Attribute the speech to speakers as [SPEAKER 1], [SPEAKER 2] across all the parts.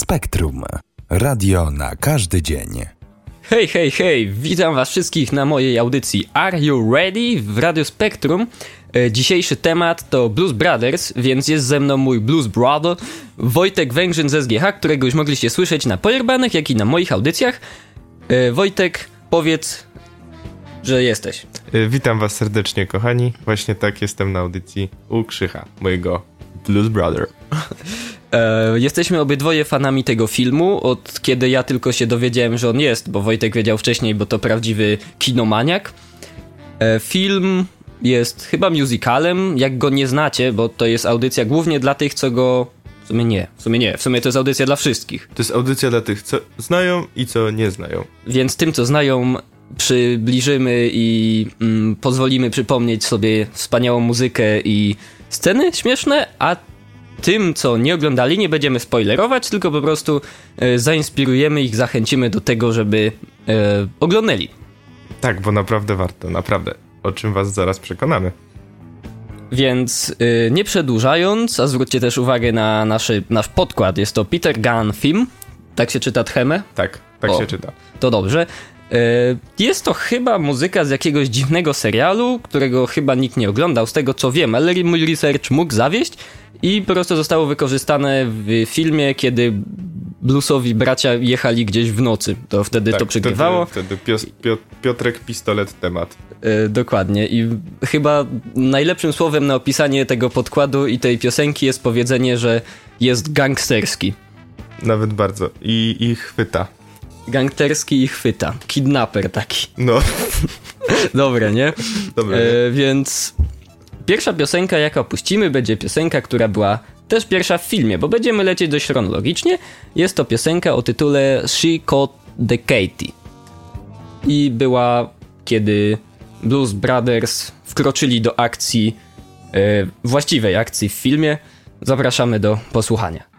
[SPEAKER 1] Spektrum. Radio na każdy dzień.
[SPEAKER 2] Hej, hej, hej! Witam Was wszystkich na mojej audycji Are You Ready w Radio Spektrum. E, dzisiejszy temat to Blues Brothers, więc jest ze mną mój Blues Brother Wojtek Węgrzyn z SGH, którego już mogliście słyszeć na pojerbanych, jak i na moich audycjach. E, Wojtek, powiedz, że jesteś.
[SPEAKER 3] E, witam Was serdecznie, kochani. Właśnie tak jestem na audycji u Krzycha, mojego Blues Brother.
[SPEAKER 2] E, jesteśmy obydwoje fanami tego filmu, od kiedy ja tylko się dowiedziałem, że on jest, bo Wojtek wiedział wcześniej, bo to prawdziwy kinomaniak. E, film jest chyba musicalem, jak go nie znacie, bo to jest audycja głównie dla tych, co go... W sumie nie, w sumie nie, w sumie to jest audycja dla wszystkich.
[SPEAKER 3] To jest audycja dla tych, co znają i co nie znają.
[SPEAKER 2] Więc tym, co znają, przybliżymy i mm, pozwolimy przypomnieć sobie wspaniałą muzykę i sceny śmieszne, a tym, co nie oglądali, nie będziemy spoilerować, tylko po prostu e, zainspirujemy ich, zachęcimy do tego, żeby e, oglądali.
[SPEAKER 3] Tak, bo naprawdę warto, naprawdę. O czym was zaraz przekonamy.
[SPEAKER 2] Więc e, nie przedłużając, a zwróćcie też uwagę na naszy, nasz podkład, jest to Peter Gunn Film, tak się czyta Tchemę?
[SPEAKER 3] Tak, tak o, się czyta.
[SPEAKER 2] To dobrze. E, jest to chyba muzyka z jakiegoś dziwnego serialu, którego chyba nikt nie oglądał, z tego co wiem, ale mój research mógł zawieść i po prostu zostało wykorzystane w filmie, kiedy bluesowi bracia jechali gdzieś w nocy. To wtedy tak, to przygrywało.
[SPEAKER 3] Wtedy, wtedy Piotrek Pistolet temat.
[SPEAKER 2] E, dokładnie. I chyba najlepszym słowem na opisanie tego podkładu i tej piosenki jest powiedzenie, że jest gangsterski.
[SPEAKER 3] Nawet bardzo. I, i chwyta.
[SPEAKER 2] Gangsterski i chwyta. Kidnapper taki.
[SPEAKER 3] No.
[SPEAKER 2] Dobre, nie?
[SPEAKER 3] Dobre.
[SPEAKER 2] E, więc Pierwsza piosenka, jaka puścimy, będzie piosenka, która była też pierwsza w filmie, bo będziemy lecieć dość chronologicznie. Jest to piosenka o tytule She Caught the Katie. I była, kiedy Blues Brothers wkroczyli do akcji, yy, właściwej akcji w filmie. Zapraszamy do posłuchania.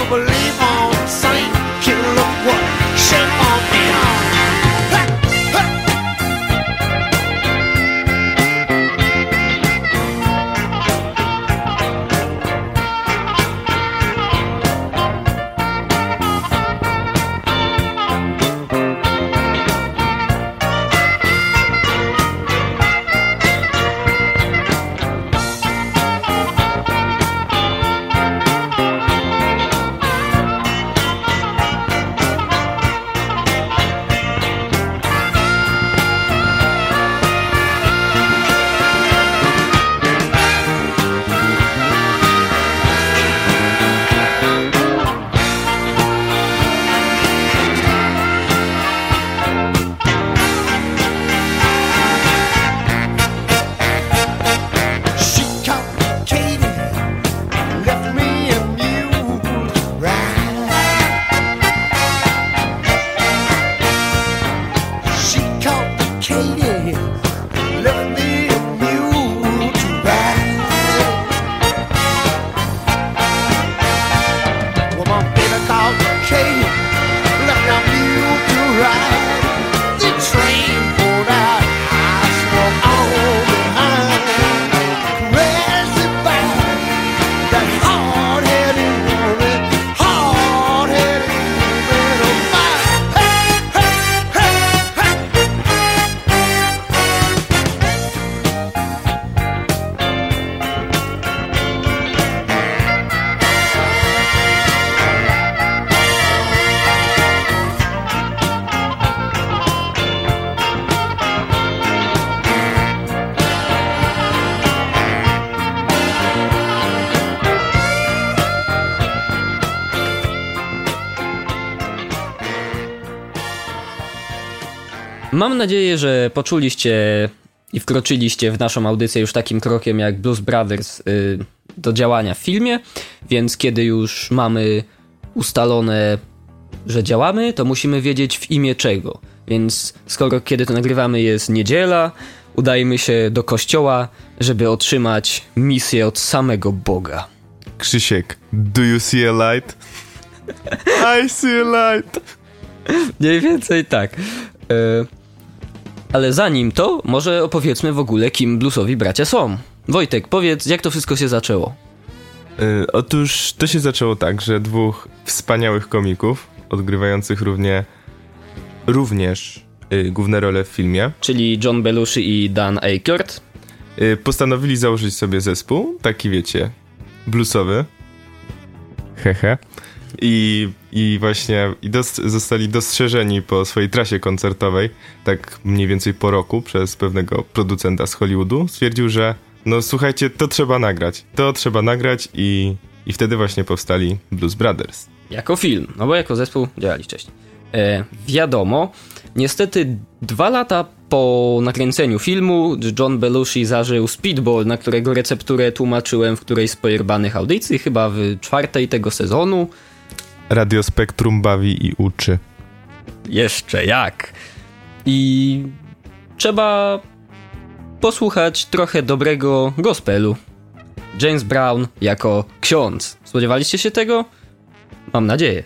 [SPEAKER 2] you believe? Mam nadzieję, że poczuliście i wkroczyliście w naszą audycję już takim krokiem jak Blues Brothers y, do działania w filmie, więc kiedy już mamy ustalone, że działamy, to musimy wiedzieć w imię czego. Więc skoro kiedy to nagrywamy jest niedziela, udajmy się do kościoła, żeby otrzymać misję od samego Boga.
[SPEAKER 3] Krzysiek, do you see a light? I see a light.
[SPEAKER 2] Mniej więcej tak. E, ale zanim to, może opowiedzmy w ogóle, kim bluesowi bracia są. Wojtek, powiedz, jak to wszystko się zaczęło?
[SPEAKER 3] Y, otóż to się zaczęło tak, że dwóch wspaniałych komików, odgrywających równie, również y, główne role w filmie,
[SPEAKER 2] Czyli John Belushi i Dan Aykroyd.
[SPEAKER 3] y, postanowili założyć sobie zespół, taki wiecie, bluesowy. Hehe. I, I właśnie i dos zostali dostrzeżeni po swojej trasie koncertowej, tak mniej więcej po roku, przez pewnego producenta z Hollywoodu. Stwierdził, że no słuchajcie, to trzeba nagrać. To trzeba nagrać i, i wtedy właśnie powstali Blues Brothers.
[SPEAKER 2] Jako film, no bo jako zespół działali wcześniej. E, wiadomo, niestety dwa lata po nakręceniu filmu John Belushi zażył Speedball, na którego recepturę tłumaczyłem w którejś z pojerbanych audycji, chyba w czwartej tego sezonu.
[SPEAKER 3] Radio Spektrum bawi i uczy.
[SPEAKER 2] Jeszcze jak. I trzeba posłuchać trochę dobrego gospelu. James Brown jako ksiądz. Spodziewaliście się tego? Mam nadzieję.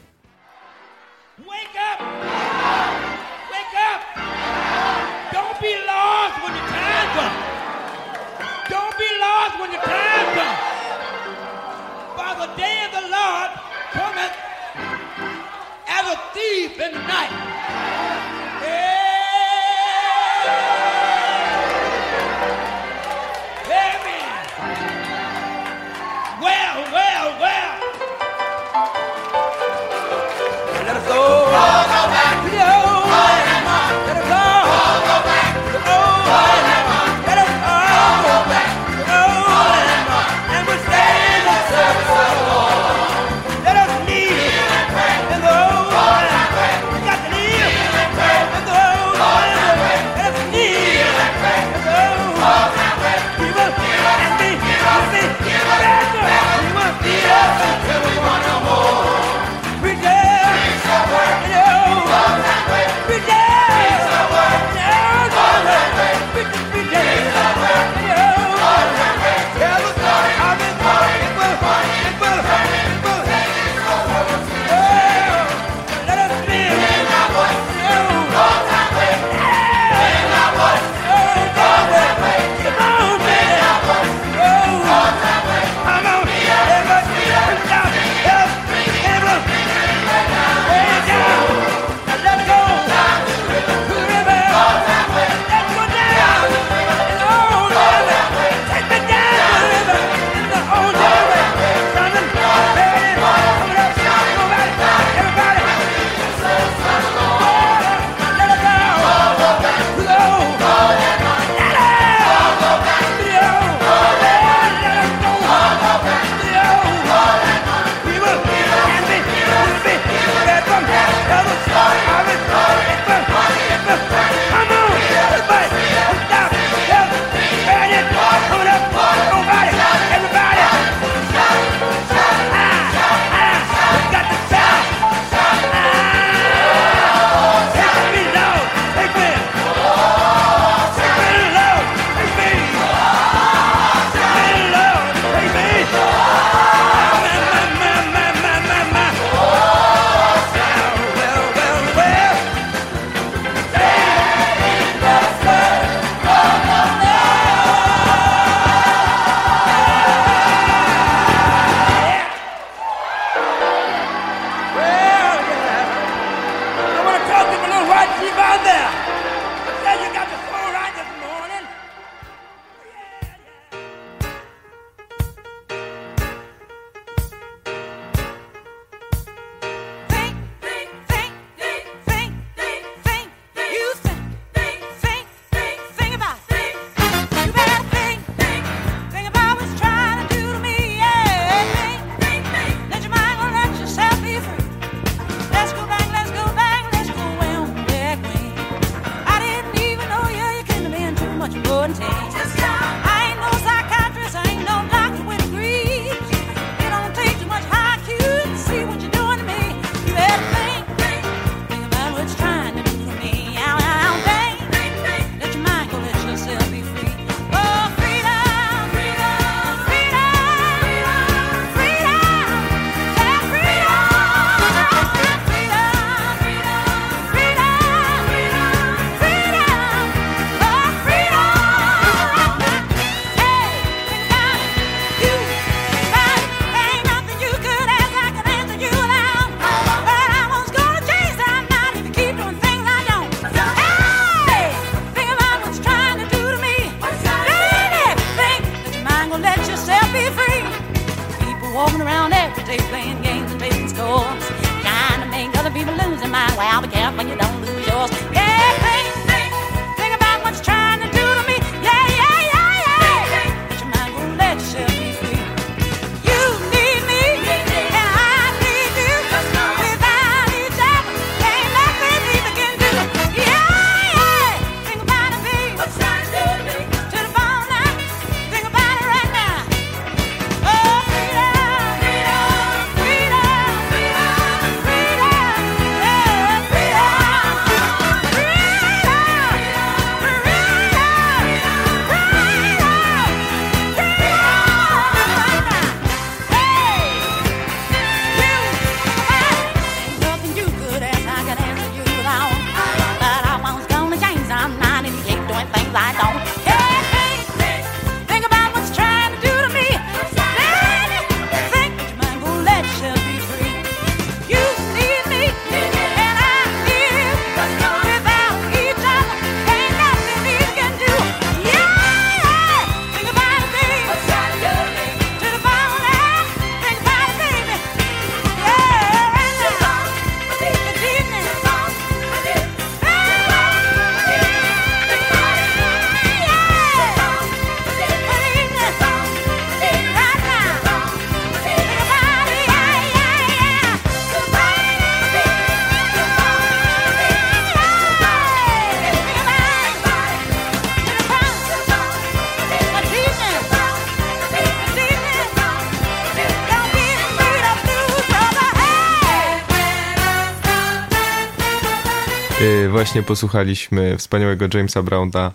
[SPEAKER 3] Właśnie posłuchaliśmy wspaniałego Jamesa Browna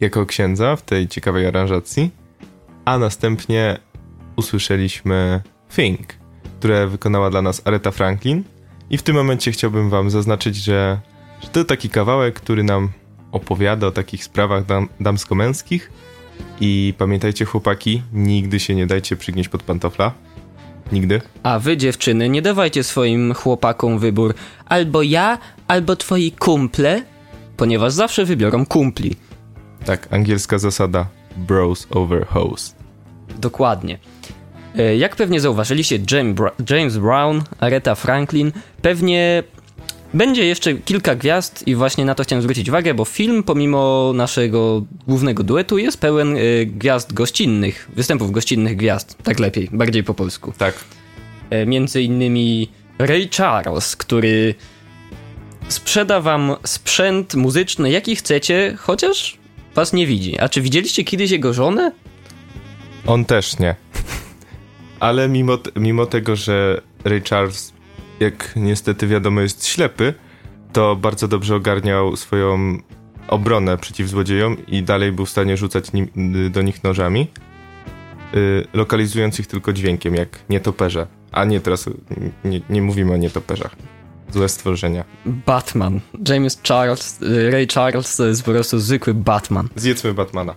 [SPEAKER 3] jako księdza w tej ciekawej aranżacji, a następnie usłyszeliśmy Think, które wykonała dla nas Aretha Franklin. I w tym momencie chciałbym wam zaznaczyć, że, że to taki kawałek, który nam opowiada o takich sprawach dam, damsko-męskich. I pamiętajcie, chłopaki, nigdy się nie dajcie przygnieść pod pantofla. Nigdy.
[SPEAKER 2] A wy, dziewczyny, nie dawajcie swoim chłopakom wybór albo ja, albo twoi kumple, ponieważ zawsze wybiorą kumpli.
[SPEAKER 3] Tak, angielska zasada bros over hoes.
[SPEAKER 2] Dokładnie. E, Jak pewnie zauważyliście, James, Brown, Aretha Franklin, pewnie będzie jeszcze kilka gwiazd i właśnie na to chciałem zwrócić uwagę, bo film pomimo naszego głównego duetu jest pełen e, gwiazd gościnnych, występów gościnnych gwiazd, tak lepiej, bardziej po polsku.
[SPEAKER 3] Tak,
[SPEAKER 2] E, Między innymi Ray Charles, który sprzeda wam sprzęt muzyczny jaki chcecie, chociaż was nie widzi. A czy widzieliście kiedyś jego żonę?
[SPEAKER 3] on też nie. Ale mimo, mimo tego, że Ray Charles, jak niestety wiadomo, jest ślepy, to bardzo dobrze ogarniał swoją obronę przeciw złodziejom i dalej był w stanie rzucać nim, y, do nich nożami, y, lokalizując ich tylko dźwiękiem, jak nietoperze. A nie, teraz y, nie, nie mówimy o nietoperzach. Złe stworzenia.
[SPEAKER 2] Batman. James Charles, y, Ray Charles to jest po prostu zwykły Batman.
[SPEAKER 3] Zjedzmy Batmana.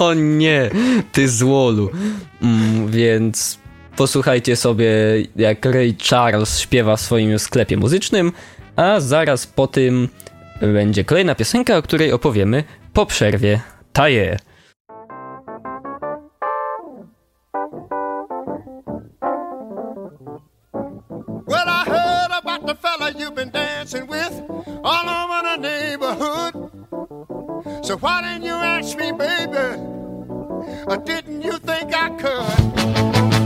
[SPEAKER 2] O nie, ty złolu. Mm, więc posłuchajcie sobie, jak Ray Charles śpiewa w swoim sklepie muzycznym, a zaraz po tym będzie kolejna piosenka, o której opowiemy po przerwie. Taje.
[SPEAKER 4] You've been dancing with all over the neighborhood. So why didn't you ask me, baby? Or didn't you think I could?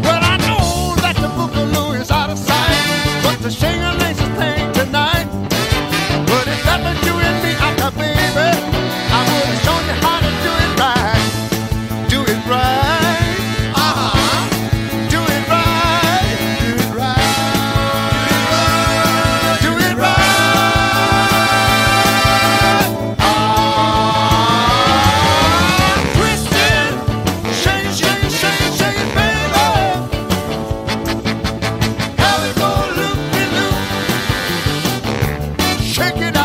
[SPEAKER 4] Well, I know that the boogaloo is out of sight, but the shingling
[SPEAKER 2] kicking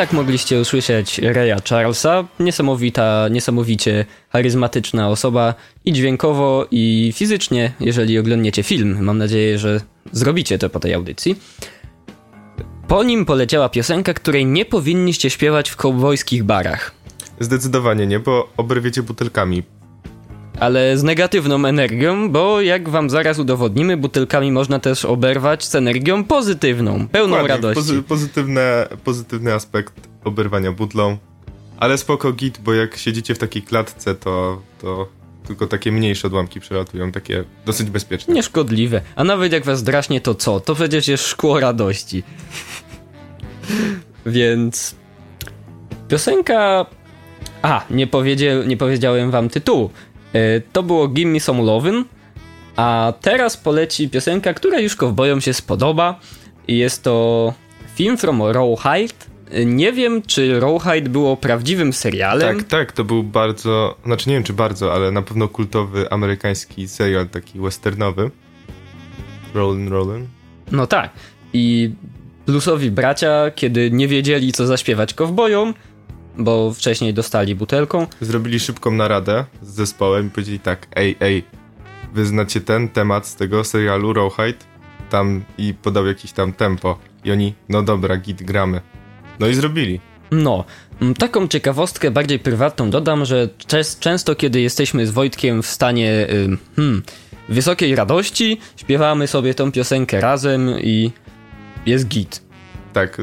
[SPEAKER 2] tak mogliście usłyszeć Raya Charlesa, niesamowita, niesamowicie charyzmatyczna osoba i dźwiękowo, i fizycznie, jeżeli oglądniecie film. Mam nadzieję, że zrobicie to po tej audycji. Po nim poleciała piosenka, której nie powinniście śpiewać w kowbojskich barach.
[SPEAKER 3] Zdecydowanie nie, bo oberwiecie butelkami.
[SPEAKER 2] Ale z negatywną energią, bo jak wam zaraz udowodnimy, butelkami można też oberwać z energią pozytywną, pełną
[SPEAKER 3] Dokładnie,
[SPEAKER 2] radości.
[SPEAKER 3] Pozy pozytywne, pozytywny aspekt oberwania butlą. Ale spoko git, bo jak siedzicie w takiej klatce, to, to tylko takie mniejsze odłamki przelatują, takie dosyć bezpieczne.
[SPEAKER 2] Nieszkodliwe. A nawet jak was draśnie, to co? To przecież jest szkło radości. Więc. Piosenka. A, nie, nie powiedziałem wam tytułu. E, To było Gimme Some Lovin'. A teraz poleci piosenka, która już kowbojom się spodoba. Jest to film from Rawhide. E, Nie wiem, czy Rawhide było prawdziwym serialem.
[SPEAKER 3] Tak, tak, to był bardzo, znaczy nie wiem czy bardzo, ale na pewno kultowy amerykański serial taki westernowy. Rollin' Rollin'.
[SPEAKER 2] No tak. I bluesowi bracia, kiedy nie wiedzieli, co zaśpiewać kowbojom, bo wcześniej dostali butelką,
[SPEAKER 3] Zrobili szybką naradę z zespołem i powiedzieli tak, ej, ej, wy znacie ten temat z tego serialu Rawhide? Tam i podał jakiś tam tempo. I oni, no dobra, git, gramy. No i zrobili.
[SPEAKER 2] No, taką ciekawostkę bardziej prywatną dodam, że często kiedy jesteśmy z Wojtkiem w stanie hmm, wysokiej radości, śpiewamy sobie tą piosenkę razem i jest git.
[SPEAKER 3] Tak, y,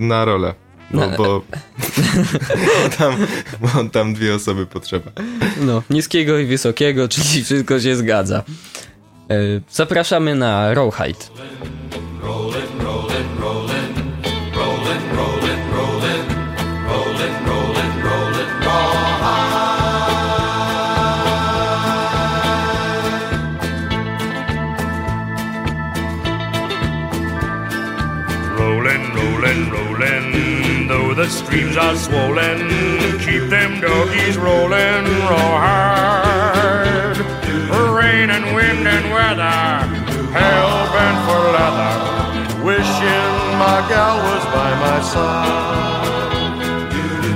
[SPEAKER 3] na rolę. Bo,
[SPEAKER 2] Na-
[SPEAKER 3] bo, bo, tam, bo tam dwie osoby potrzeba.
[SPEAKER 2] No, niskiego i wysokiego, czyli wszystko się zgadza. Y, Zapraszamy na Rawhide.
[SPEAKER 5] The streams are swollen, keep them doggies rolling raw hard. Rain and wind and weather, hell bent for leather, wishing my gal was by my side.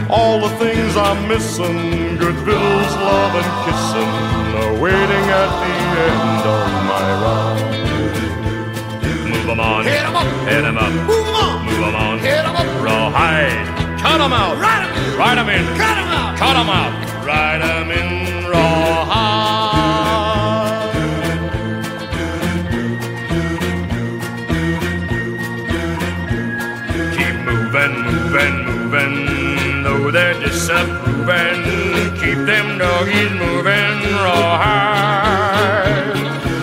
[SPEAKER 5] All the things I'm missing, good bills, love and kissing, are waiting at the end of my ride. Move 'em on, hit 'em up, hit 'em up, move 'em on, move 'em on, hit 'em up, rawhide, cut 'em out, ride 'em in, ride 'em in, cut 'em out, cut 'em out, ride 'em in rawhide. Keep moving, moving, moving, though they're disapproving, keep them doggies moving. Rawhide.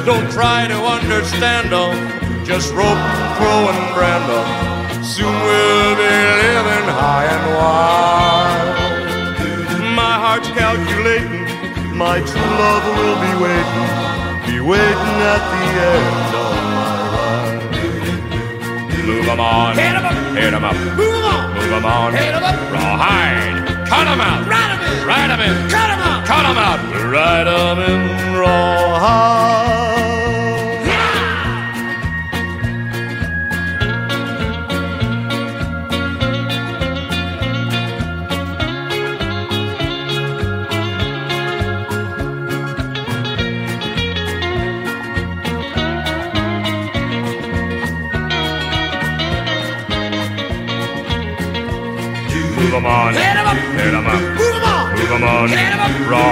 [SPEAKER 5] Don't try to understand them, just rope, crow, and brand them. Soon we'll be living high and wide. My heart's calculating, my true love will be waiting, be waiting at the end of my ride. Move 'em on, hit 'em up, hit 'em up, move 'em on, move 'em on, hit 'em up, rawhide, cut 'em out, ride 'em in, ride 'em in, cut 'em out, cut 'em out, ride 'em in rawhide.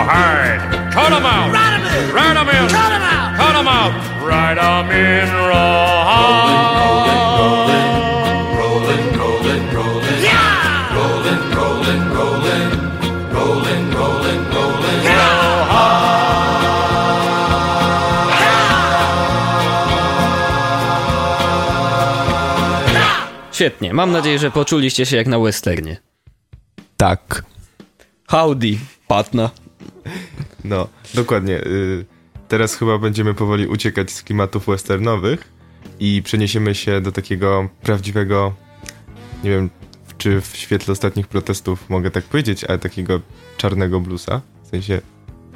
[SPEAKER 5] Rawhide. Cut 'em out. Ride 'em in. Ride 'em in. Cut 'em out. Cut 'em out. Ride 'em in rawhide.
[SPEAKER 2] Świetnie, mam nadzieję, że poczuliście się jak na westernie.
[SPEAKER 3] Tak.
[SPEAKER 2] Howdy, Patna.
[SPEAKER 3] No, dokładnie. y, Teraz chyba będziemy powoli uciekać z klimatów westernowych i przeniesiemy się do takiego prawdziwego, nie wiem, czy w świetle ostatnich protestów mogę tak powiedzieć, ale takiego czarnego bluesa. W sensie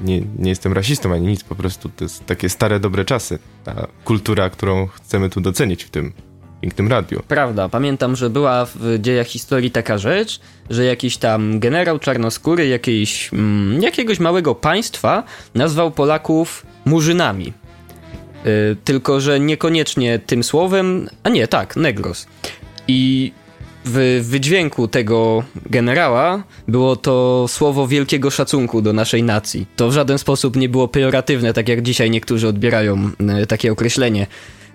[SPEAKER 3] nie, nie jestem rasistą ani nic, po prostu to jest takie stare, dobre czasy. Ta kultura, którą chcemy tu docenić w tym pięknym radiu.
[SPEAKER 2] Prawda, pamiętam, że była w dziejach historii taka rzecz, że jakiś tam generał czarnoskóry jakiejś, mm, jakiegoś małego państwa nazwał Polaków murzynami. Y, tylko, że niekoniecznie tym słowem, a nie, tak, negros. I w wydźwięku tego generała było to słowo wielkiego szacunku do naszej nacji. To w żaden sposób nie było pejoratywne, tak jak dzisiaj niektórzy odbierają y, takie określenie.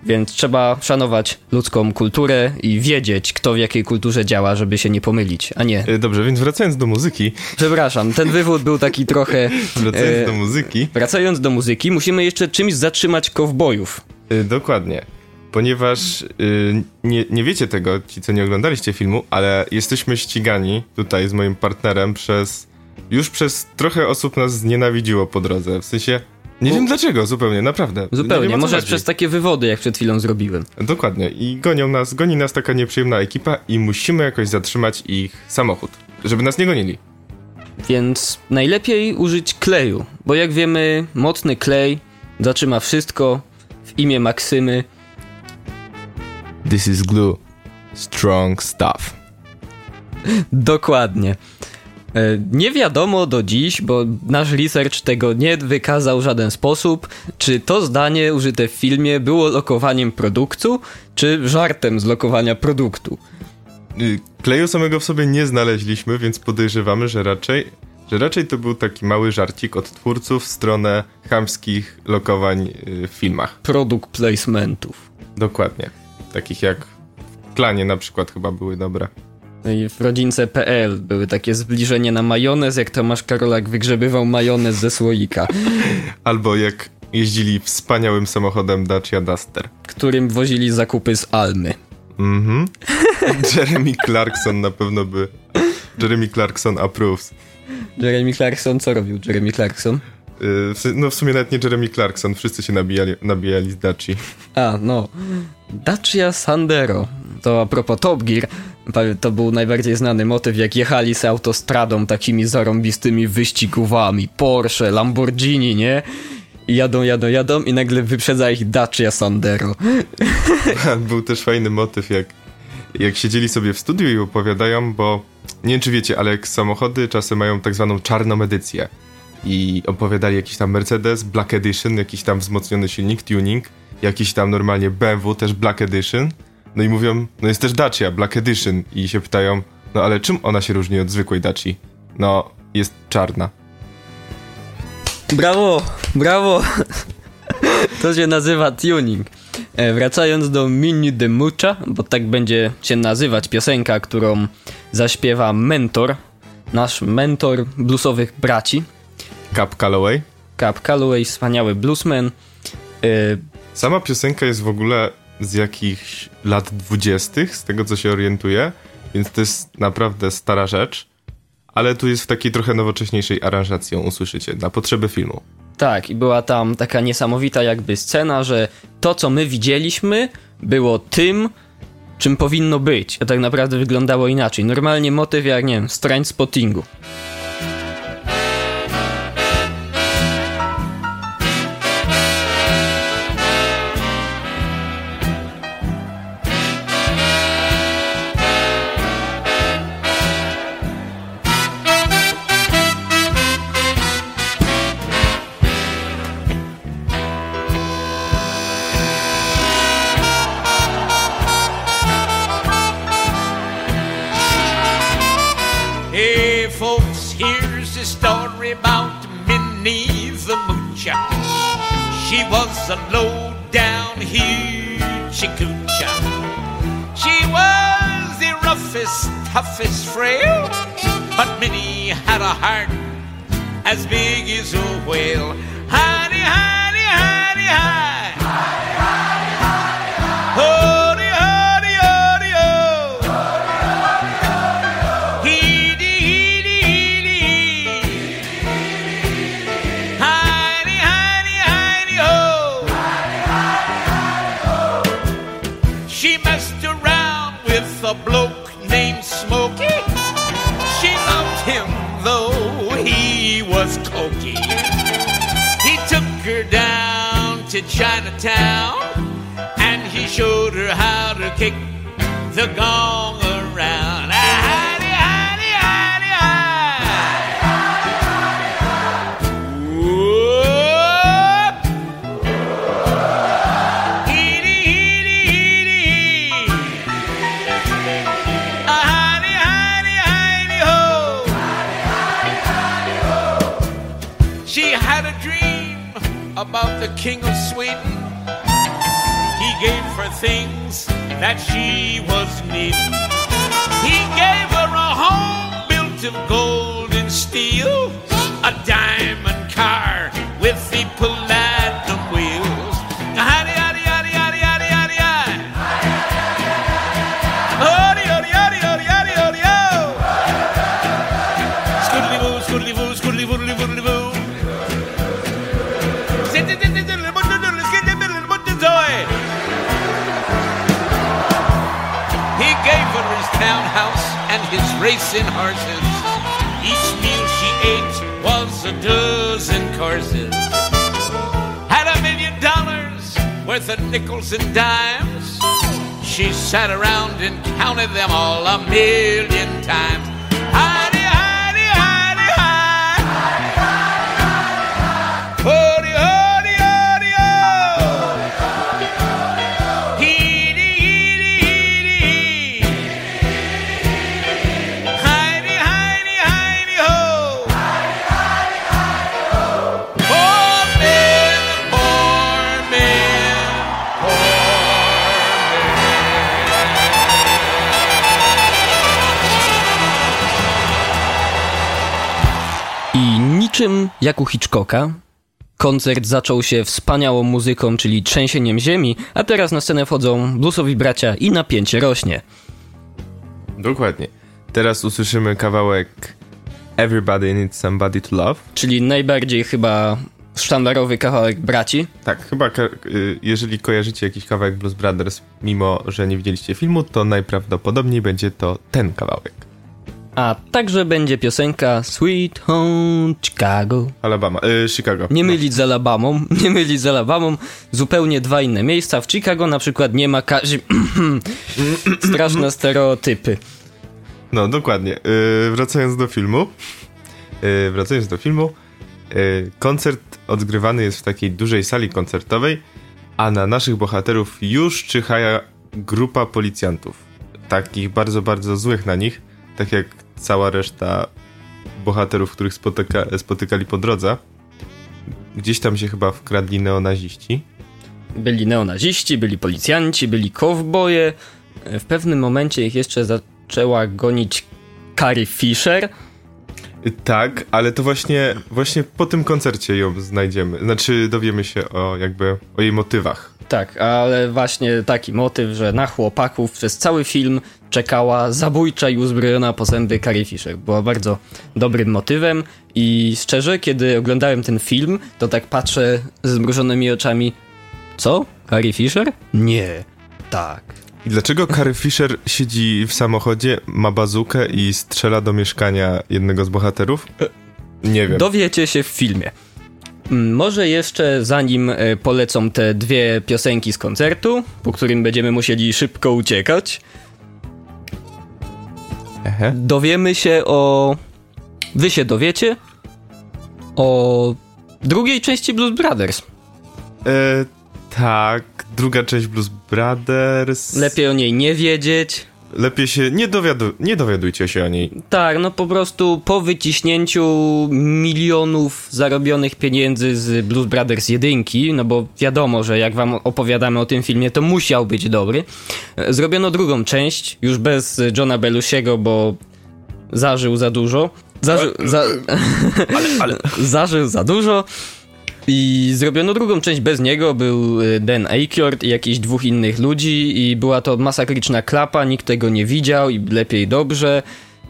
[SPEAKER 2] Więc trzeba szanować ludzką kulturę i wiedzieć, kto w jakiej kulturze działa, żeby się nie pomylić, a nie.
[SPEAKER 3] E, Dobrze, więc wracając do muzyki,
[SPEAKER 2] Przepraszam, ten wywód był taki trochę.
[SPEAKER 3] wracając
[SPEAKER 2] e,
[SPEAKER 3] do muzyki,
[SPEAKER 2] Wracając do muzyki, musimy jeszcze czymś zatrzymać kowbojów.
[SPEAKER 3] y, dokładnie, ponieważ y, nie, nie wiecie tego, ci co nie oglądaliście filmu, ale jesteśmy ścigani tutaj z moim partnerem przez, już przez trochę osób nas znienawidziło po drodze, w sensie, nie wiem dlaczego zupełnie, naprawdę. Nie
[SPEAKER 2] Zupełnie,
[SPEAKER 3] wiem,
[SPEAKER 2] może
[SPEAKER 3] chodzi.
[SPEAKER 2] przez takie wywody, jak przed chwilą zrobiłem.
[SPEAKER 3] Dokładnie. I gonią nas, goni nas taka nieprzyjemna ekipa i musimy jakoś zatrzymać ich samochód, żeby nas nie gonili.
[SPEAKER 2] Więc najlepiej użyć kleju, bo jak wiemy, mocny klej zatrzyma wszystko w imię Maksymy.
[SPEAKER 3] This is glue. Strong stuff.
[SPEAKER 2] Dokładnie. E, Nie wiadomo do dziś, bo nasz research tego nie wykazał w żaden sposób, czy to zdanie użyte w filmie było lokowaniem produktu, czy żartem z lokowania produktu.
[SPEAKER 3] Y, Kleju samego w sobie nie znaleźliśmy, więc podejrzewamy, że raczej, że raczej to był taki mały żarcik od twórców w stronę chamskich lokowań y, w filmach.
[SPEAKER 2] Produkt placementów.
[SPEAKER 3] Dokładnie. Takich jak w klanie na przykład chyba były dobre.
[SPEAKER 2] W rodzince.pl były takie zbliżenie na majonez, jak Tomasz Karolak wygrzebywał majonez ze słoika,
[SPEAKER 3] Albo jak jeździli wspaniałym samochodem Dacia Duster.
[SPEAKER 2] którym wozili zakupy z Almy.
[SPEAKER 3] Mhm. Jeremy Clarkson na pewno by... Jeremy Clarkson approves.
[SPEAKER 2] Jeremy Clarkson, co robił Jeremy Clarkson?
[SPEAKER 3] Y, No w sumie nawet nie Jeremy Clarkson, wszyscy się nabijali, nabijali z Daci.
[SPEAKER 2] A, no. Dacia Sandero. To a propos Top Gear, to był najbardziej znany motyw, jak jechali z autostradą takimi zarąbistymi wyścigowami. Porsche, Lamborghini, nie? I jadą, jadą, jadą i nagle wyprzedza ich Dacia Sandero.
[SPEAKER 3] Był też fajny motyw, jak, jak siedzieli sobie w studiu i opowiadają, bo nie wiem czy wiecie, ale samochody czasem mają tak zwaną czarną edycję i opowiadali jakiś tam Mercedes Black Edition, jakiś tam wzmocniony silnik, tuning, jakiś tam normalnie BMW też Black Edition, no i mówią, no jest też Dacia Black Edition i się pytają, no ale czym ona się różni od zwykłej Daci? No, jest czarna.
[SPEAKER 2] Brawo, brawo. To się nazywa tuning. E, wracając do Mini de Mucha, bo tak będzie się nazywać piosenka, którą zaśpiewa mentor, nasz mentor bluesowych braci,
[SPEAKER 3] Cap Calloway.
[SPEAKER 2] Cap Calloway, wspaniały bluesman. E,
[SPEAKER 3] Sama piosenka jest w ogóle z jakichś lat dwudziestych, z tego co się orientuję, więc to jest naprawdę stara rzecz, ale tu jest w takiej trochę nowocześniejszej aranżacji, ją usłyszycie, na potrzeby filmu.
[SPEAKER 2] tak, i była tam taka niesamowita jakby scena, że to, co my widzieliśmy, było tym, czym powinno być, a tak naprawdę wyglądało inaczej. Normalnie motyw jak, nie wiem, z spottingu.
[SPEAKER 6] Roughest, toughest frail, but Minnie had a heart as big as a whale. Honey, honey, Chinatown and he showed her how to kick the gong around. The king of Sweden. He gave her things that she was needing. He gave her a home built of gold and steel, a diamond car with the platinum racing horses. Each meal she ate was a dozen courses. Had a million dollars worth of nickels and dimes. She sat around and counted them all a million times.
[SPEAKER 2] Niczym jak u Hitchcocka, koncert zaczął się wspaniałą muzyką, czyli trzęsieniem ziemi, a teraz na scenę wchodzą bluesowi bracia i napięcie rośnie.
[SPEAKER 3] Dokładnie. Teraz usłyszymy kawałek Everybody Needs Somebody to Love.
[SPEAKER 2] Czyli najbardziej chyba sztandarowy kawałek braci.
[SPEAKER 3] Tak, chyba y, jeżeli kojarzycie jakiś kawałek Blues Brothers, mimo że nie widzieliście filmu, to najprawdopodobniej będzie to ten kawałek.
[SPEAKER 2] A także będzie piosenka Sweet Home Chicago.
[SPEAKER 3] Alabama, y, Chicago.
[SPEAKER 2] Nie mylić z Alabamą, nie mylić z Alabamą. Zupełnie dwa inne miejsca. W Chicago na przykład nie ma kazi... Straszne stereotypy.
[SPEAKER 3] No, dokładnie. Y, wracając do filmu. Y, wracając do filmu. Y, koncert odgrywany jest w takiej dużej sali koncertowej, a na naszych bohaterów już czyha grupa policjantów. Takich bardzo, bardzo złych na nich, tak jak cała reszta bohaterów, których spotyka, spotykali po drodze. Gdzieś tam się chyba wkradli neonaziści.
[SPEAKER 2] Byli neonaziści, byli policjanci, byli kowboje. W pewnym momencie ich jeszcze zaczęła gonić Carrie Fisher.
[SPEAKER 3] Tak, ale to właśnie, właśnie po tym koncercie ją znajdziemy. Znaczy dowiemy się o jakby o jej motywach.
[SPEAKER 2] Tak, ale właśnie taki motyw, że na chłopaków przez cały film czekała zabójcza i uzbrojona po zęby Carrie Fisher. Była bardzo dobrym motywem i szczerze, kiedy oglądałem ten film, to tak patrzę z zmrużonymi oczami. Co? Carrie Fisher? Nie. Tak.
[SPEAKER 3] I dlaczego Carrie Fisher siedzi w samochodzie, ma bazukę i strzela do mieszkania jednego z bohaterów? Nie wiem.
[SPEAKER 2] Dowiecie się w filmie. Mm, Może jeszcze zanim e, polecą te dwie piosenki z koncertu, po którym będziemy musieli szybko uciekać,
[SPEAKER 3] Ehe.
[SPEAKER 2] dowiemy się o. Wy się dowiecie o drugiej części Blues Brothers.
[SPEAKER 3] E, tak, druga część Blues Brothers.
[SPEAKER 2] Lepiej o niej nie wiedzieć.
[SPEAKER 3] Lepiej się, nie, dowiadu, nie dowiadujcie się o niej.
[SPEAKER 2] Tak, no po prostu po wyciśnięciu milionów zarobionych pieniędzy z Blues Brothers jedynki, no bo wiadomo, że jak wam opowiadamy o tym filmie, to musiał być dobry. Zrobiono drugą część, już bez Johna Belusiego, bo zażył za dużo. Zażył, za, zażył za dużo. I zrobiono drugą część bez niego, był y, Dan Aykroyd i jakichś dwóch innych ludzi i była to masakryczna klapa, nikt tego nie widział i lepiej dobrze.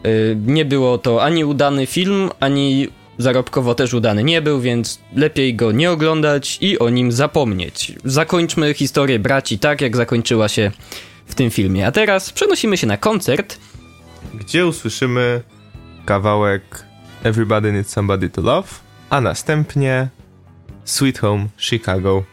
[SPEAKER 2] Y, Nie było to ani udany film, ani zarobkowo też udany nie był, więc lepiej go nie oglądać i o nim zapomnieć. Zakończmy historię braci tak, jak zakończyła się w tym filmie. A teraz przenosimy się na koncert.
[SPEAKER 3] Gdzie usłyszymy kawałek Everybody Needs Somebody to Love, a następnie Sweet Home Chicago.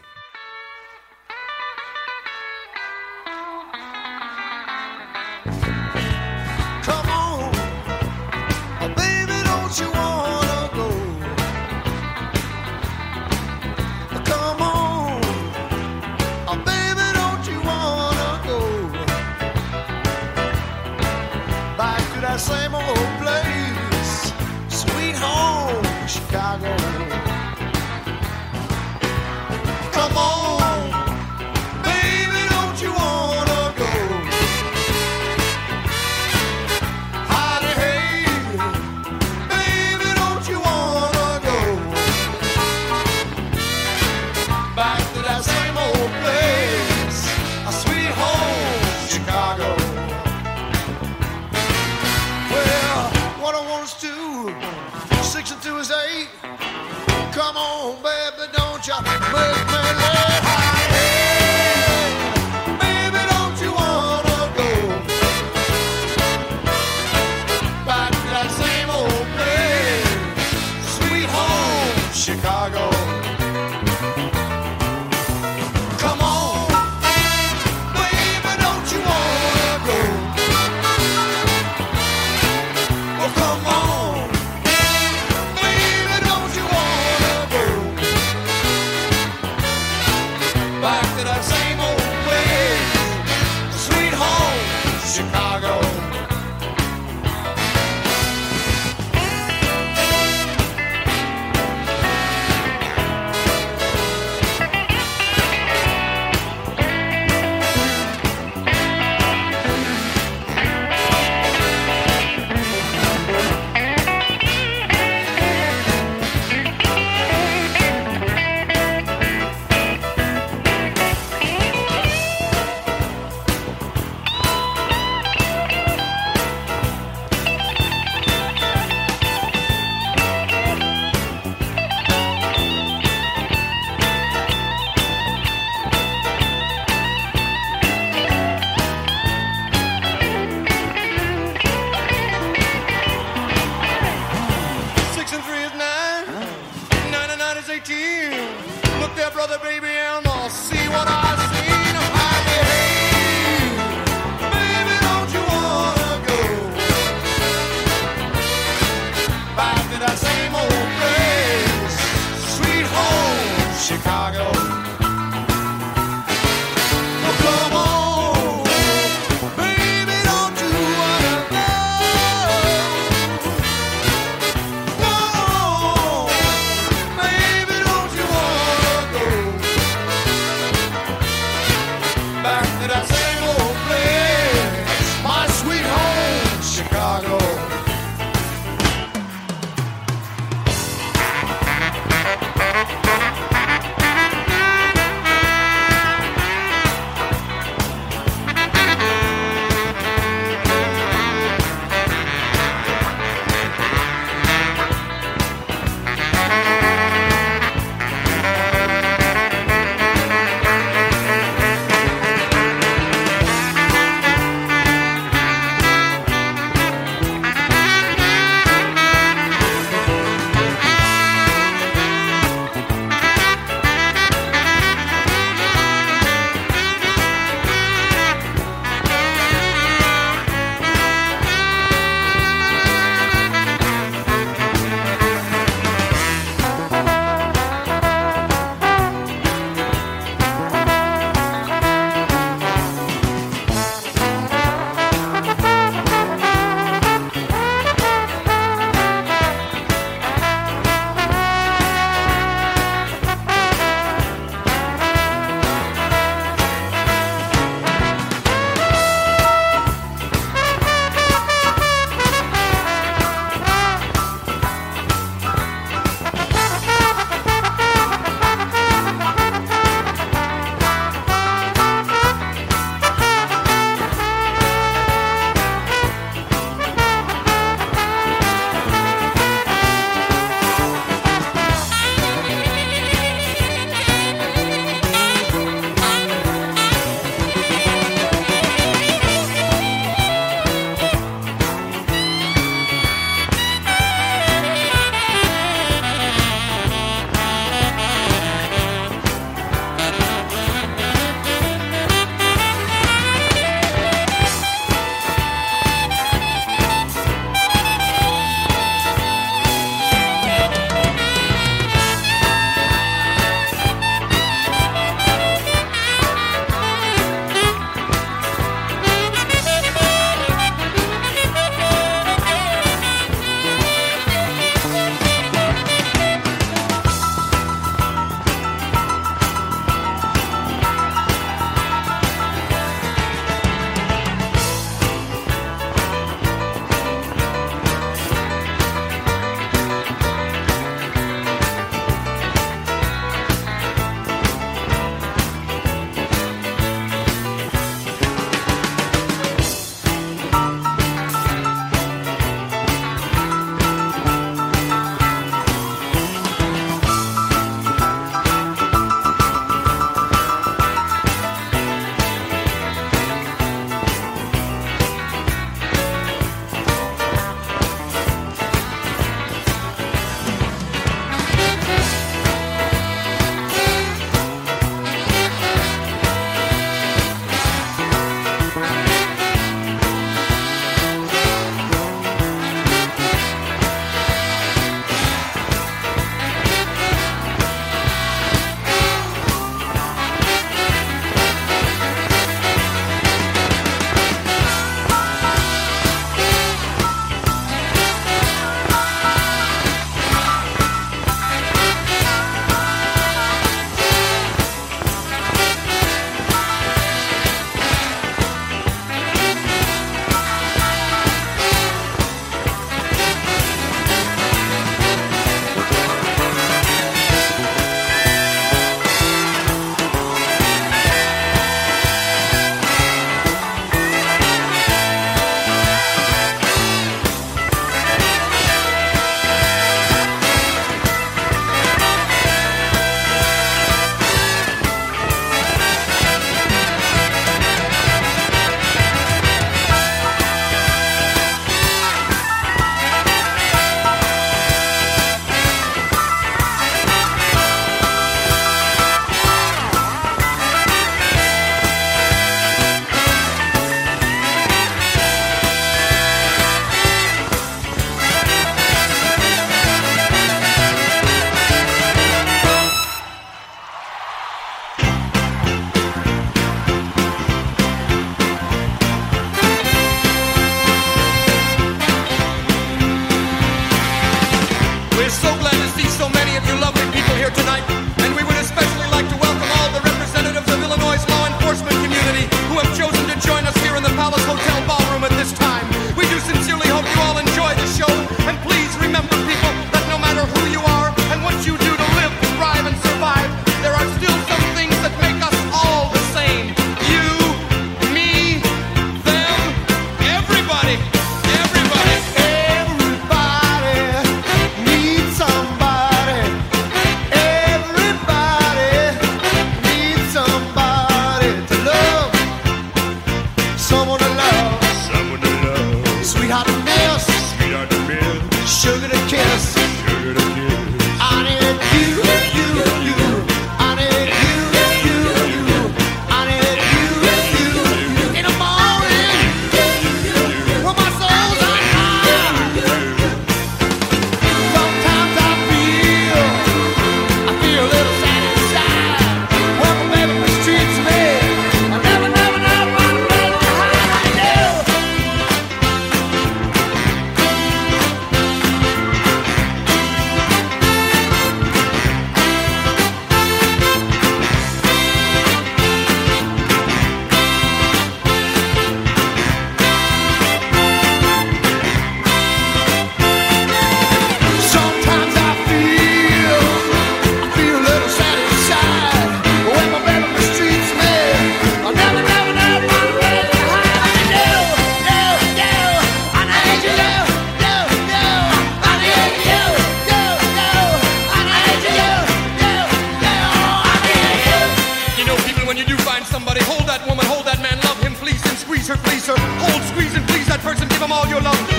[SPEAKER 4] them all your love.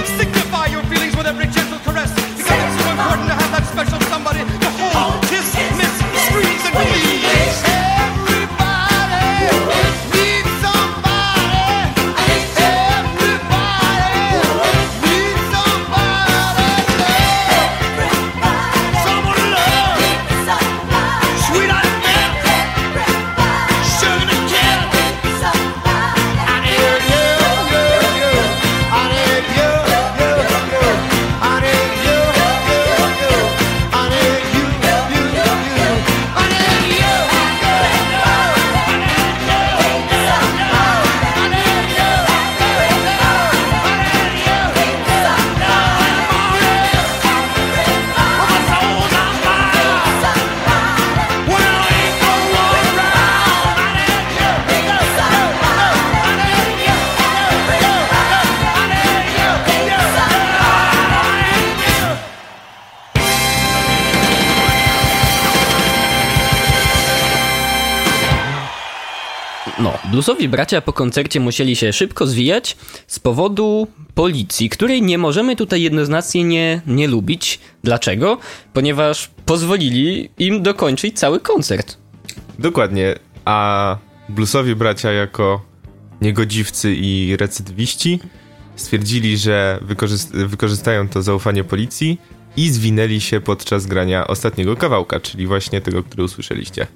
[SPEAKER 2] Bluesowi bracia po koncercie musieli się szybko zwijać z powodu policji, której nie możemy tutaj jednoznacznie nie, nie lubić. Dlaczego? Ponieważ pozwolili im dokończyć cały koncert.
[SPEAKER 3] Dokładnie. A bluesowi bracia jako niegodziwcy i recydywiści stwierdzili, że wykorzyst- wykorzystają to zaufanie policji i zwinęli się podczas grania ostatniego kawałka, czyli właśnie tego, który usłyszeliście.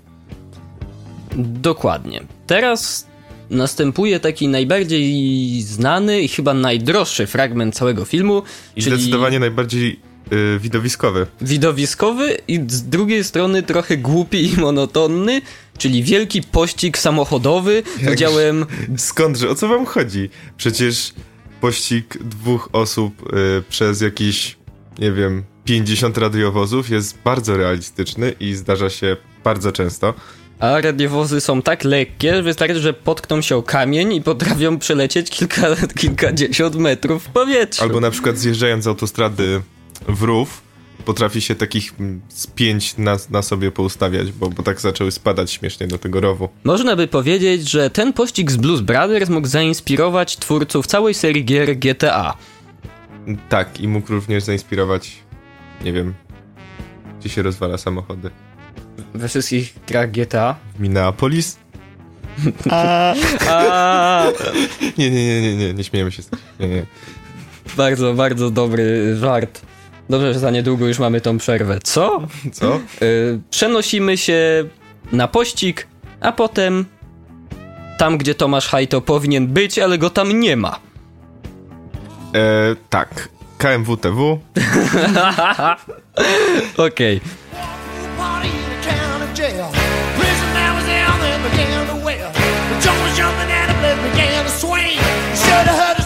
[SPEAKER 2] Dokładnie. Teraz następuje taki najbardziej znany i chyba najdroższy fragment całego filmu,
[SPEAKER 3] I
[SPEAKER 2] czyli
[SPEAKER 3] zdecydowanie najbardziej y, widowiskowy.
[SPEAKER 2] widowiskowy i z drugiej strony trochę głupi i monotonny, czyli wielki pościg samochodowy z udziałem
[SPEAKER 3] Skądże? O co wam chodzi? Przecież pościg dwóch osób y, przez jakieś, nie wiem, 50 radiowozów jest bardzo realistyczny i zdarza się bardzo często.
[SPEAKER 2] A radiowozy są tak lekkie, że wystarczy, że potkną się o kamień i potrafią przelecieć kilka, kilkadziesiąt metrów w powietrzu.
[SPEAKER 3] Albo na przykład zjeżdżając z autostrady w rów, potrafi się takich mm, z pięć na, na sobie poustawiać, bo, bo tak zaczęły spadać śmiesznie do tego rowu.
[SPEAKER 2] Można by powiedzieć, że ten pościg z Blues Brothers mógł zainspirować twórców całej serii gier GTA.
[SPEAKER 3] Tak, i mógł również zainspirować, nie wiem, gdzie się rozwala samochody.
[SPEAKER 2] We wszystkich grach GTA.
[SPEAKER 3] W Minneapolis?
[SPEAKER 2] A,
[SPEAKER 3] Nie, nie, nie, nie, nie, nie śmiejemy się z. Nie, nie.
[SPEAKER 2] bardzo, bardzo dobry żart. Dobrze, że za niedługo już mamy tą przerwę. Co?
[SPEAKER 3] Co?
[SPEAKER 2] Y, przenosimy się na pościg, a potem tam, gdzie Tomasz Hajto powinien być, ale go tam nie ma.
[SPEAKER 3] E, tak, KMWTW,
[SPEAKER 2] Okej.
[SPEAKER 4] Party Should have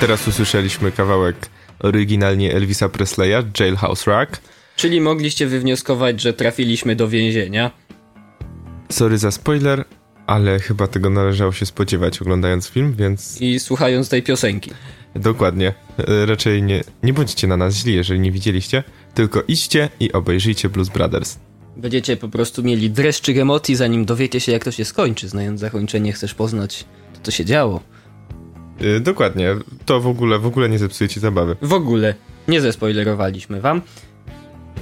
[SPEAKER 3] Teraz usłyszeliśmy kawałek oryginalnie Elvisa Presleya, Jailhouse Rock.
[SPEAKER 2] Czyli mogliście wywnioskować, że trafiliśmy do więzienia.
[SPEAKER 3] Sorry za spoiler, ale chyba tego należało się spodziewać oglądając film, więc
[SPEAKER 2] I słuchając tej piosenki.
[SPEAKER 3] dokładnie. E, Raczej nie, nie bądźcie na nas źli, jeżeli nie widzieliście, tylko idźcie i obejrzyjcie Blues Brothers.
[SPEAKER 2] Będziecie po prostu mieli dreszczyk emocji, zanim dowiecie się, jak to się skończy. Znając zakończenie, chcesz poznać, to co się działo.
[SPEAKER 3] E, Dokładnie, to w ogóle, w ogóle nie zepsuje ci zabawy.
[SPEAKER 2] W ogóle nie zespoilerowaliśmy wam.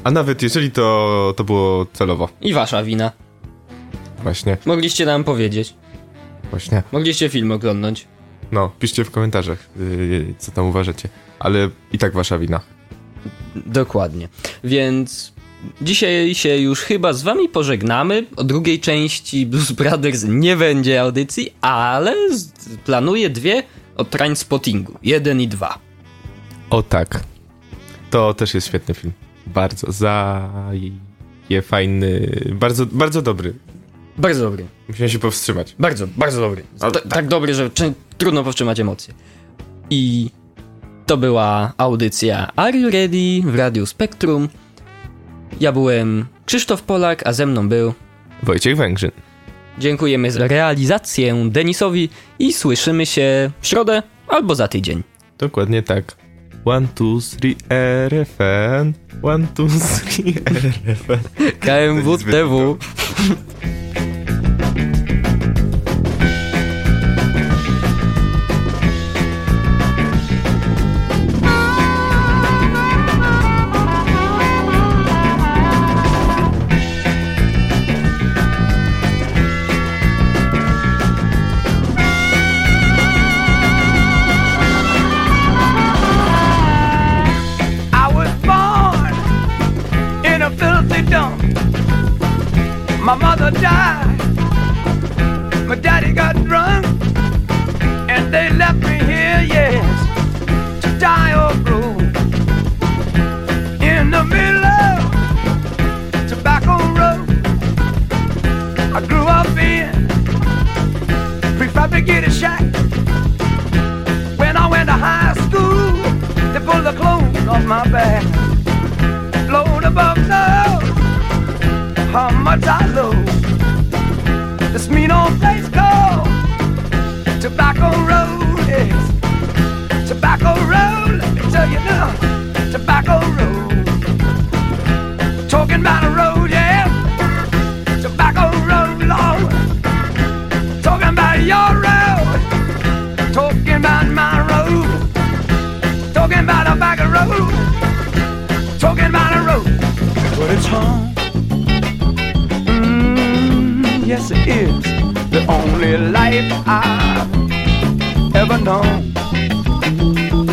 [SPEAKER 3] A nawet jeżeli to, to było celowo.
[SPEAKER 2] I wasza wina.
[SPEAKER 3] Właśnie,
[SPEAKER 2] Mogliście nam powiedzieć.
[SPEAKER 3] właśnie.
[SPEAKER 2] Mogliście film oglądnąć.
[SPEAKER 3] No, piszcie w komentarzach, yy, co tam uważacie. Ale i tak wasza wina.
[SPEAKER 2] Dokładnie. Więc dzisiaj się już chyba z wami pożegnamy. O drugiej części Blues Brothers nie będzie audycji, ale planuję dwie o Trainspottingu. Jeden i dwa.
[SPEAKER 3] O tak. To też jest świetny film. Bardzo za je fajny, bardzo, bardzo dobry.
[SPEAKER 2] Bardzo dobry.
[SPEAKER 3] Musiałem się powstrzymać.
[SPEAKER 2] Bardzo, bardzo dobry. Ta-
[SPEAKER 3] tak.
[SPEAKER 2] tak dobry, że trudno powstrzymać emocje. I to była audycja Are You Ready w Radiu Spektrum. Ja byłem Krzysztof Polak, a ze mną był.
[SPEAKER 3] Wojciech Węgrzyn.
[SPEAKER 2] Dziękujemy za realizację Denisowi i słyszymy się w środę albo za tydzień.
[SPEAKER 3] Dokładnie tak. One, two, three, RFN. One, two, three, RFN.
[SPEAKER 2] KMWTW.
[SPEAKER 7] Mother died. My daddy got drunk. And they left me here, yes, to die or grow. In the middle of Tobacco Road. I grew up in prefabricated shack. When I went to high school, they pulled the clothes off my back. How much I love this mean old place called Tobacco Road. Yes. Tobacco Road, let me tell you now, It is. The only life I've ever known.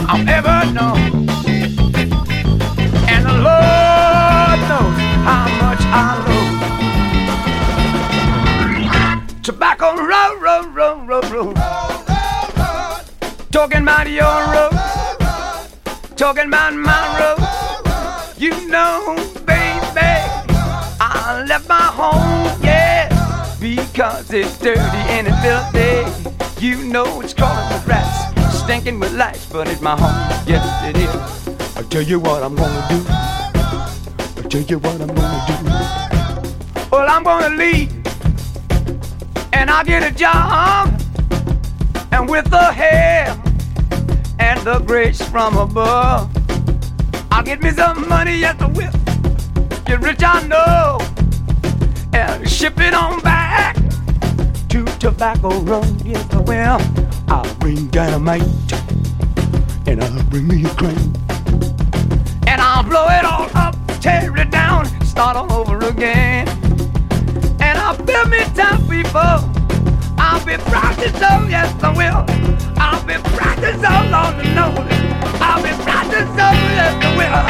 [SPEAKER 7] I've ever known. And the Lord knows how much I love. Tobacco road, road, road, road, road. Talking about your road. Talking about my road. You know, baby, I left my home, because it's dirty and it's filthy. You know it's crawling with rats, stinking with lice, but it's my home, yes it is. I'll tell you what I'm gonna do. I'll tell you what I'm gonna do. Well, I'm gonna leave, and I'll get a job, and with the help and the grace from above. I'll get me some money, at the will. Get rich, I know. And ship it on back Tobacco Road, yes I will. I'll bring dynamite and I'll bring me a crane. And I'll blow it all up, tear it down, start all over again. And I'll build me town people. I'll be practicing, to oh, know, yes I will. I'll be to so long to know. I'll be practicing, so, oh, yes I will.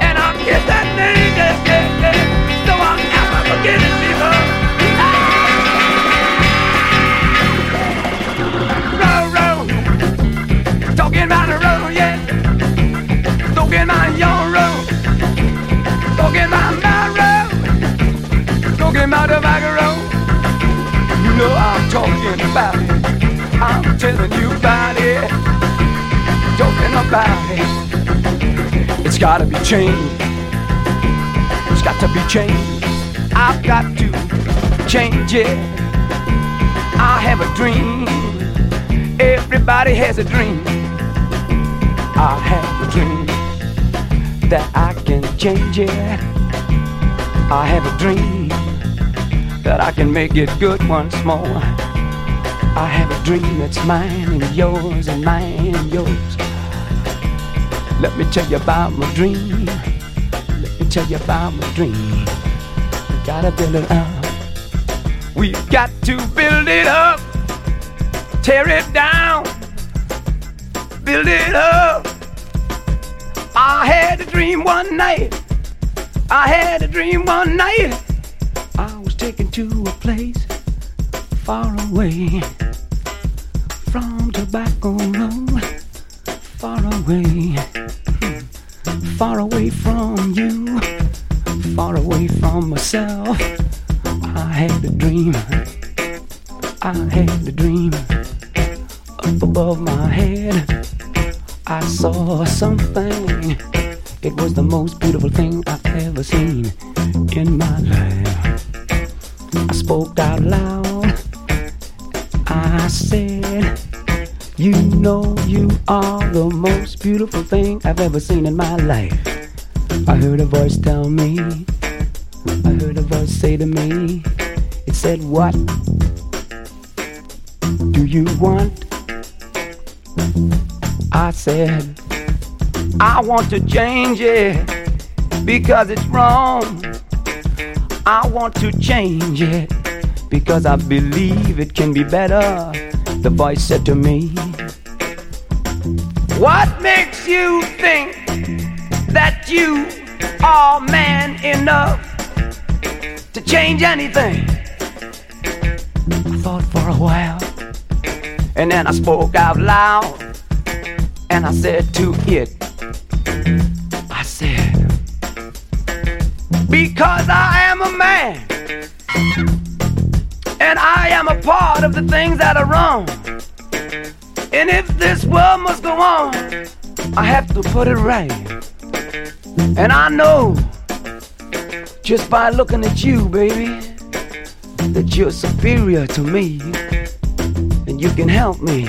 [SPEAKER 7] And I'll get that name, yes, yes, yes. So I'll never forget it, people. About the road, yeah. About your road. About my road. About the back road. You know I'm talking about it. I'm telling you about it. talking about it. It's gotta be changed. It's got to be changed. I've got to change it. I have a dream. Everybody has a dream. I have a dream that I can change it. I have a dream that I can make it good once more. I have a dream that's mine and yours and mine and yours. Let me tell you about my dream. Let me tell you about my dream. We gotta build it up. We've got to build it up. Tear it down. Build it up. I had a dream one night. I had a dream one night. I was taken to a place far away from Tobacco Road. Far away, far away from you, far away from myself. I had a dream. I had a dream up above my head. I saw something. It was the most beautiful thing I've ever seen in my life. I spoke out loud. I said, You know, you are the most beautiful thing I've ever seen in my life. I heard a voice tell me, I heard a voice say to me, It said, What do you want? I said, I want to change it because it's wrong. I want to change it because I believe it can be better. The voice said to me, What makes you think that you are man enough to change anything? I thought for a while and then I spoke out loud and I said to it, I said, Because I am a man and I am a part of the things that are wrong. And if this world must go on, I have to put it right. And I know just by looking at you, baby, that you're superior to me you can help me.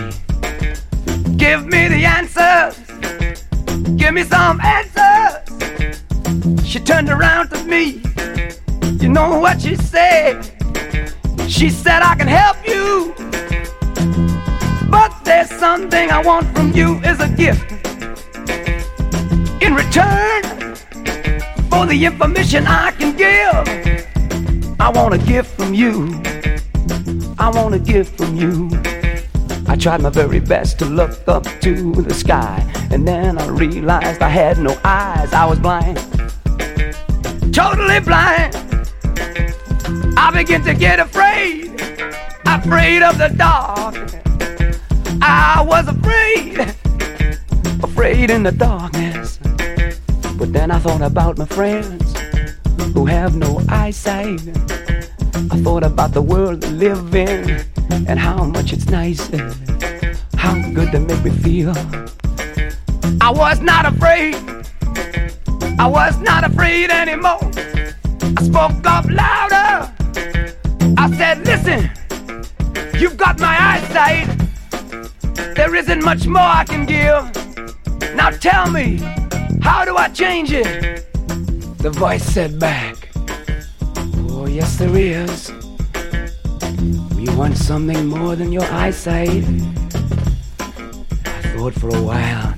[SPEAKER 7] Give me the answers. Give me some answers. She turned around to me. You know what she said? She said, I can help you. But there's something I want from you is a gift. In return for the information I can give, I want a gift from you. I want a gift from you. I tried my very best to look up to the sky, and then I realized I had no eyes. I was blind, totally blind. I began to get afraid, afraid of the dark. I was afraid, afraid in the darkness. But then I thought about my friends who have no eyesight. I thought about the world they live in and how much it's nice and how good they make me feel. I was not afraid. I was not afraid anymore. I spoke up louder. I said, listen, you've got my eyesight. There isn't much more I can give. Now tell me, how do I change it? The voice said back, Oh, yes, there is. We want something more than your eyesight. I thought for a while.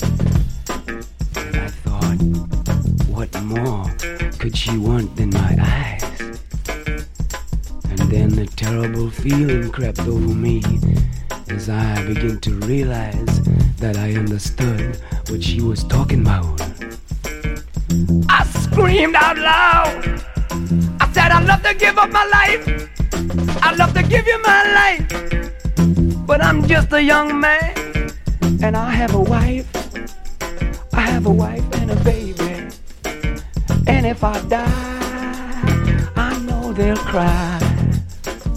[SPEAKER 7] I thought, what more could she want than my eyes? And then the terrible feeling crept over me as I began to realize that I understood what she was talking about. I screamed out loud. I said, I'd love to give up my life. I'd love to give you my life. But I'm just a young man, and I have a wife. I have a wife and a baby. And if I die, I know they'll cry.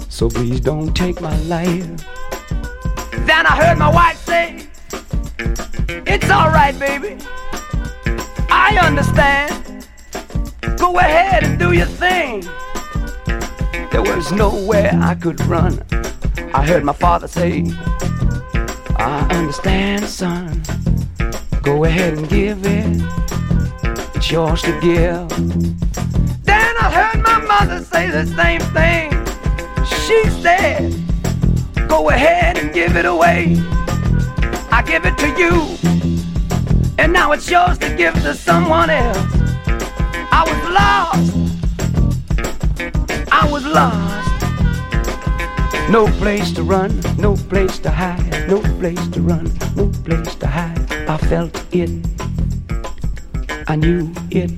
[SPEAKER 7] So please don't take my life. Then I heard my wife say, It's alright, baby. I understand. Go ahead and do your thing. There was nowhere I could run. I heard my father say, I understand, son. Go ahead and give it. It's yours to give. Then I heard my mother say the same thing. She said, Go ahead and give it away. I give it to you. And now it's yours to give to someone else. I was lost. I was lost. No place to run, no place to hide, no place to run, no place to hide. I felt it. I knew it.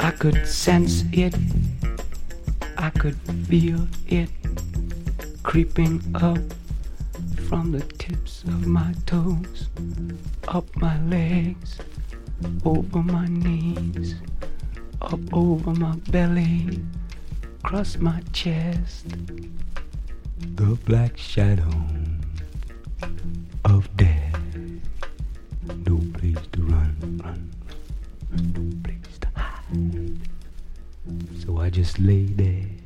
[SPEAKER 7] I could sense it. I could feel it creeping up from the tips of my toes, up my legs, over my knees, up over my belly, across my chest. The black shadow of death. No place to run, run, run, no place to hide. So I just lay there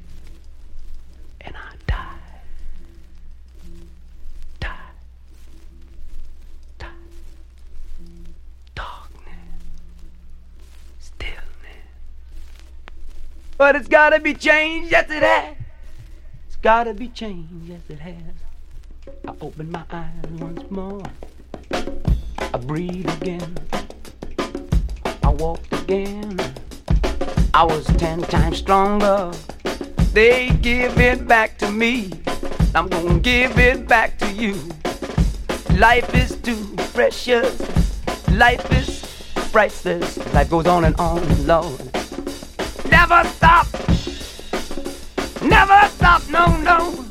[SPEAKER 7] But it's gotta be changed, yes it has. It's gotta be changed, yes it has. I open my eyes once more. I breathe again. I walked again. I was ten times stronger. They give it back to me. I'm gonna give it back to you. Life is too precious. Life is priceless. Life goes on and on, Lord. Never stop. Never stop, no, no.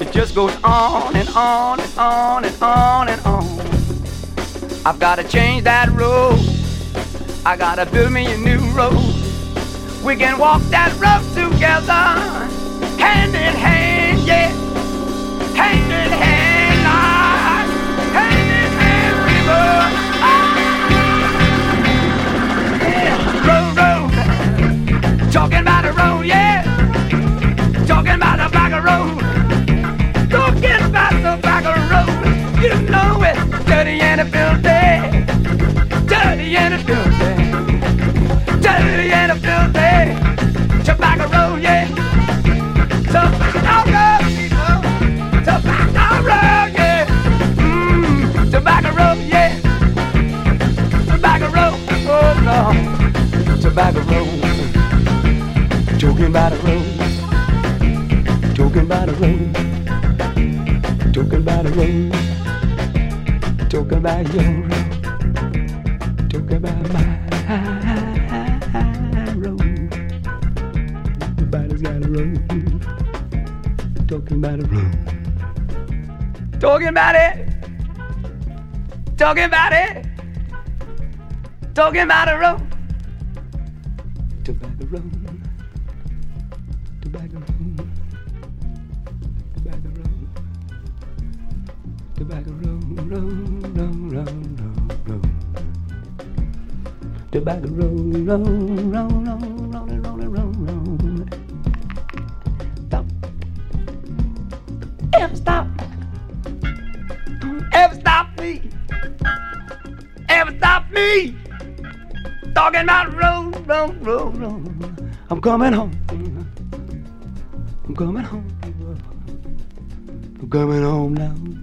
[SPEAKER 7] It just goes on and on and on and on and on. I've gotta change that road. I gotta build me a new road. We can walk that road together, hand in hand, yeah. Dirty and it filthy. Dirty and it filthy. Dirty and it filthy. Tobacco road, yeah. Tobacco people. Tobacco road, yeah. Mmm. Tobacco road, yeah. Tobacco road, oh no. Tobacco road. Talking about a road. Talking about a road. Talking about a road. Talking about your road. Talking about my road. Everybody's got a road. Talking about a road. Talking about it. Talking about it. Talking about a road. Tobacco road. Tobacco road, road, road, road, road, road. Tobacco road, road, road, road, road, road, road, road. Stop. Ever stop. Don't ever stop me. Ever stop me. Talking about road, road, road, road. I'm coming home. I'm coming home. I'm coming home now.